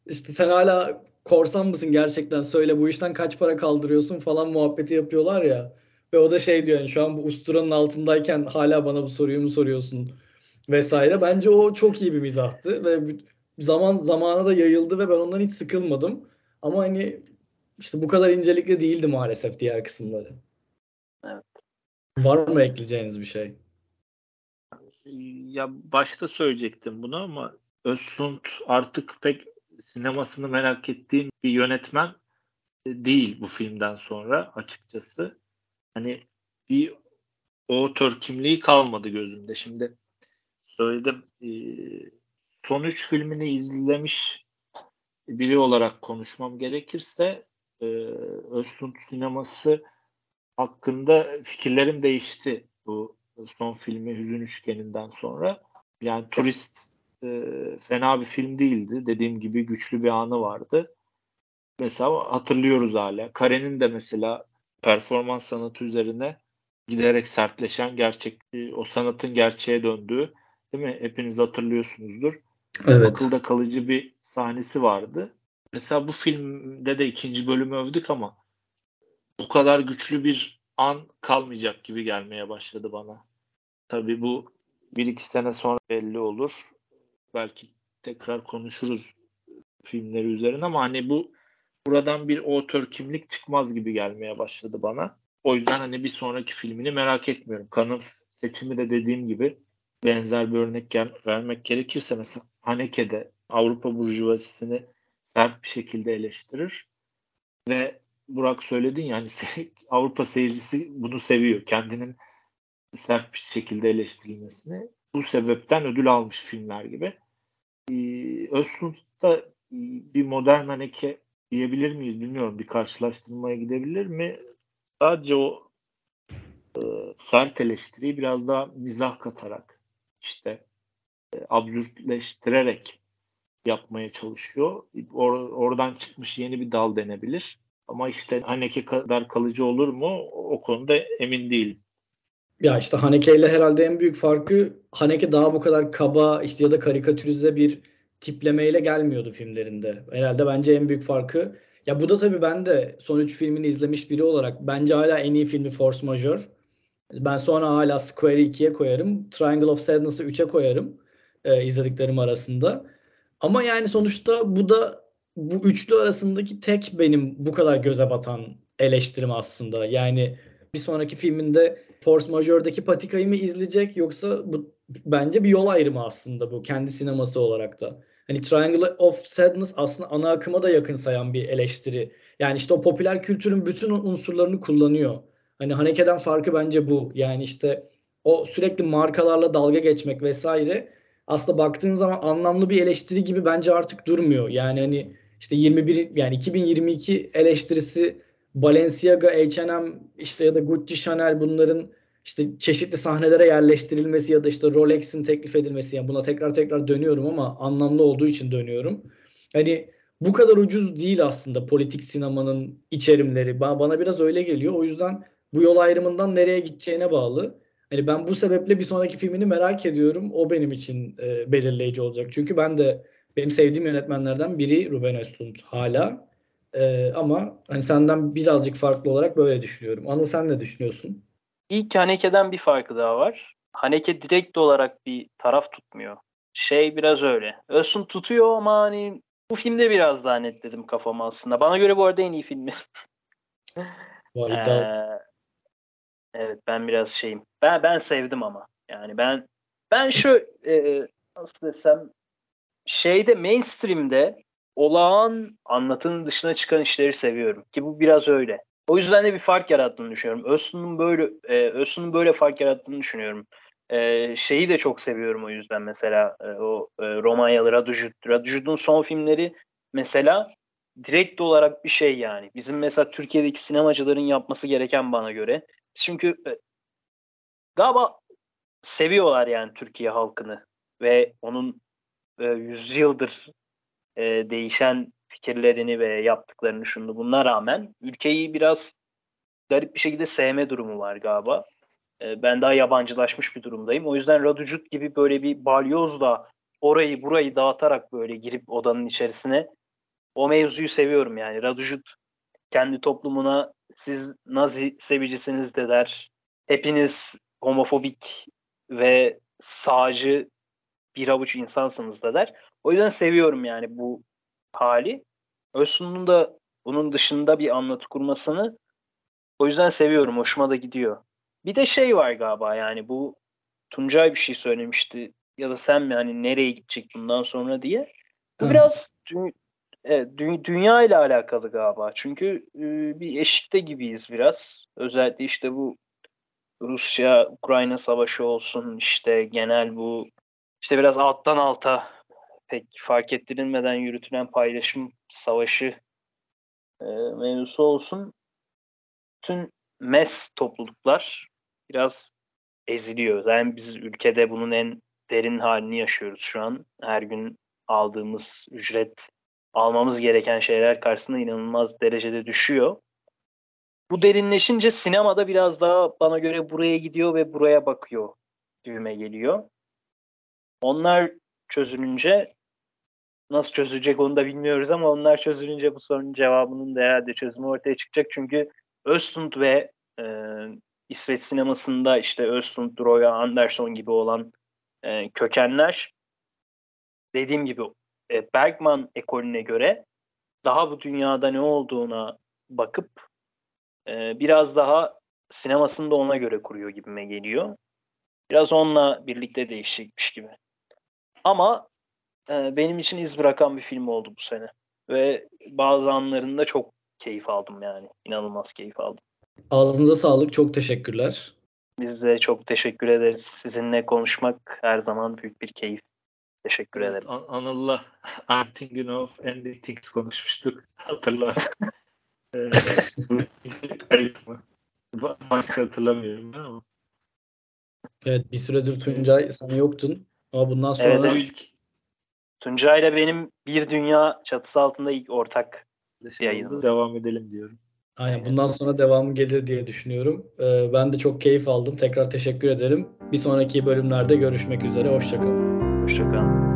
İşte sen hala korsan mısın gerçekten söyle bu işten kaç para kaldırıyorsun falan muhabbeti yapıyorlar ya. Ve o da şey diyor yani şu an bu usturanın altındayken hala bana bu soruyu mu soruyorsun vesaire. Bence o çok iyi bir mizahtı ve zaman zamana da yayıldı ve ben ondan hiç sıkılmadım. Ama hani işte bu kadar incelikli değildi maalesef diğer kısımları. Evet. Var mı ekleyeceğiniz bir şey? Ya başta söyleyecektim bunu ama Özsund artık pek sinemasını merak ettiğim bir yönetmen değil bu filmden sonra açıkçası. Hani bir o tür kimliği kalmadı gözümde. Şimdi söyledim e, son üç filmini izlemiş biri olarak konuşmam gerekirse e, Öztürk sineması hakkında fikirlerim değişti bu son filmi Hüzün Üçgeni'nden sonra. Yani turist e, fena bir film değildi. Dediğim gibi güçlü bir anı vardı. Mesela hatırlıyoruz hala. Kare'nin de mesela performans sanatı üzerine giderek sertleşen gerçek o sanatın gerçeğe döndüğü değil mi? Hepiniz hatırlıyorsunuzdur. Evet. Akılda kalıcı bir sahnesi vardı. Mesela bu filmde de ikinci bölümü övdük ama bu kadar güçlü bir an kalmayacak gibi gelmeye başladı bana. Tabii bu bir iki sene sonra belli olur. Belki tekrar konuşuruz filmleri üzerine ama hani bu buradan bir otör kimlik çıkmaz gibi gelmeye başladı bana. O yüzden hani bir sonraki filmini merak etmiyorum. Kanın seçimi de dediğim gibi benzer bir örnek vermek gerekirse mesela Haneke'de Avrupa burjuvazisini sert bir şekilde eleştirir ve Burak söyledin yani Avrupa seyircisi bunu seviyor. Kendinin sert bir şekilde eleştirilmesini. Bu sebepten ödül almış filmler gibi. Ee, Öztürk'ta bir modern Haneke diyebilir miyiz bilmiyorum. Bir karşılaştırmaya gidebilir mi? Sadece o e, sert eleştiriyi biraz daha mizah katarak işte e, absürtleştirerek yapmaya çalışıyor. Or- oradan çıkmış yeni bir dal denebilir. Ama işte Haneke kadar kalıcı olur mu o konuda emin değilim. Ya işte Haneke ile herhalde en büyük farkı Haneke daha bu kadar kaba işte ya da karikatürize bir tiplemeyle gelmiyordu filmlerinde. Herhalde bence en büyük farkı ya bu da tabii ben de son 3 filmini izlemiş biri olarak bence hala en iyi filmi Force Majeure. Ben sonra hala Square 2'ye koyarım. Triangle of Sadness'ı 3'e koyarım. E, izlediklerim arasında. Ama yani sonuçta bu da bu üçlü arasındaki tek benim bu kadar göze batan eleştirim aslında. Yani bir sonraki filminde Force Majeure'daki patikayı mı izleyecek yoksa bu bence bir yol ayrımı aslında bu kendi sineması olarak da. Hani Triangle of Sadness aslında ana akıma da yakın sayan bir eleştiri. Yani işte o popüler kültürün bütün unsurlarını kullanıyor. Hani Haneke'den farkı bence bu. Yani işte o sürekli markalarla dalga geçmek vesaire aslında baktığın zaman anlamlı bir eleştiri gibi bence artık durmuyor. Yani hani işte 21 yani 2022 eleştirisi Balenciaga, H&M işte ya da Gucci, Chanel bunların işte çeşitli sahnelere yerleştirilmesi ya da işte Rolex'in teklif edilmesi yani buna tekrar tekrar dönüyorum ama anlamlı olduğu için dönüyorum. Hani bu kadar ucuz değil aslında politik sinemanın içerimleri. Bana, biraz öyle geliyor. O yüzden bu yol ayrımından nereye gideceğine bağlı. Hani ben bu sebeple bir sonraki filmini merak ediyorum. O benim için e, belirleyici olacak. Çünkü ben de benim sevdiğim yönetmenlerden biri Ruben Östlund hala. E, ama hani senden birazcık farklı olarak böyle düşünüyorum. Anıl sen ne düşünüyorsun? İlk Haneke'den bir farkı daha var. Haneke direkt olarak bir taraf tutmuyor. Şey biraz öyle. Östlund tutuyor ama hani bu filmde biraz daha netledim kafamı aslında. Bana göre bu arada en iyi filmi. Vay ee, evet ben biraz şeyim. Ben ben sevdim ama. Yani ben ben şu e, nasıl desem şeyde mainstream'de olağan anlatının dışına çıkan işleri seviyorum. Ki bu biraz öyle. O yüzden de bir fark yarattığını düşünüyorum. Özsun'un böyle e, Özsun'un böyle fark yarattığını düşünüyorum. E, şeyi de çok seviyorum o yüzden mesela e, o e, Romanyalı Radujut. Radujut'un son filmleri mesela direkt olarak bir şey yani. Bizim mesela Türkiye'deki sinemacıların yapması gereken bana göre. Çünkü e, galiba seviyorlar yani Türkiye halkını ve onun e, yüzyıldır e, değişen fikirlerini ve yaptıklarını şunu buna rağmen ülkeyi biraz garip bir şekilde sevme durumu var galiba. E, ben daha yabancılaşmış bir durumdayım. O yüzden Raducut gibi böyle bir balyozla orayı burayı dağıtarak böyle girip odanın içerisine o mevzuyu seviyorum yani. Raducut kendi toplumuna siz Nazi sevicisiniz de der. Hepiniz homofobik ve sağcı bir avuç insansınız da der. O yüzden seviyorum yani bu hali. Özsun'un da bunun dışında bir anlatı kurmasını o yüzden seviyorum. Hoşuma da gidiyor. Bir de şey var galiba yani bu Tuncay bir şey söylemişti ya da sen mi hani nereye gidecek bundan sonra diye. Bu Hı. biraz dü- evet, dü- dünya ile alakalı galiba. Çünkü e, bir eşikte gibiyiz biraz. Özellikle işte bu Rusya-Ukrayna savaşı olsun işte genel bu işte biraz alttan alta pek fark ettirilmeden yürütülen paylaşım savaşı e, mevzusu olsun. Bütün mes topluluklar biraz eziliyor. Yani biz ülkede bunun en derin halini yaşıyoruz şu an. Her gün aldığımız ücret, almamız gereken şeyler karşısında inanılmaz derecede düşüyor. Bu derinleşince sinemada biraz daha bana göre buraya gidiyor ve buraya bakıyor düğme geliyor. Onlar çözülünce nasıl çözülecek onu da bilmiyoruz ama onlar çözülünce bu sorunun cevabının da herhalde çözümü ortaya çıkacak. Çünkü Östlund ve e, İsveç sinemasında işte Östlund, Roya, Anderson gibi olan e, kökenler dediğim gibi e, Bergman ekolüne göre daha bu dünyada ne olduğuna bakıp e, biraz daha sinemasını da ona göre kuruyor gibime geliyor. Biraz onunla birlikte değişecekmiş gibi. Ama e, benim için iz bırakan bir film oldu bu sene. Ve bazı anlarında çok keyif aldım yani. İnanılmaz keyif aldım. Ağzınıza sağlık. Çok teşekkürler. Biz de çok teşekkür ederiz. Sizinle konuşmak her zaman büyük bir keyif. Teşekkür Evet, ederim. An- Anıl'la I'm thinking of ending things konuşmuştuk. Hatırla. Ee, bu isim kayıt mı? Ba- Başka hatırlamıyorum ben ama. Evet bir süredir Tuncay sen yoktun. Ama bundan sonra Evet, evet. ilk Tuncay'la benim bir dünya çatısı altında ilk ortak yayında devam edelim diyorum. Aynen bundan sonra devamı gelir diye düşünüyorum. Ee, ben de çok keyif aldım. Tekrar teşekkür ederim. Bir sonraki bölümlerde görüşmek üzere. Hoşçakalın. Hoşçakalın.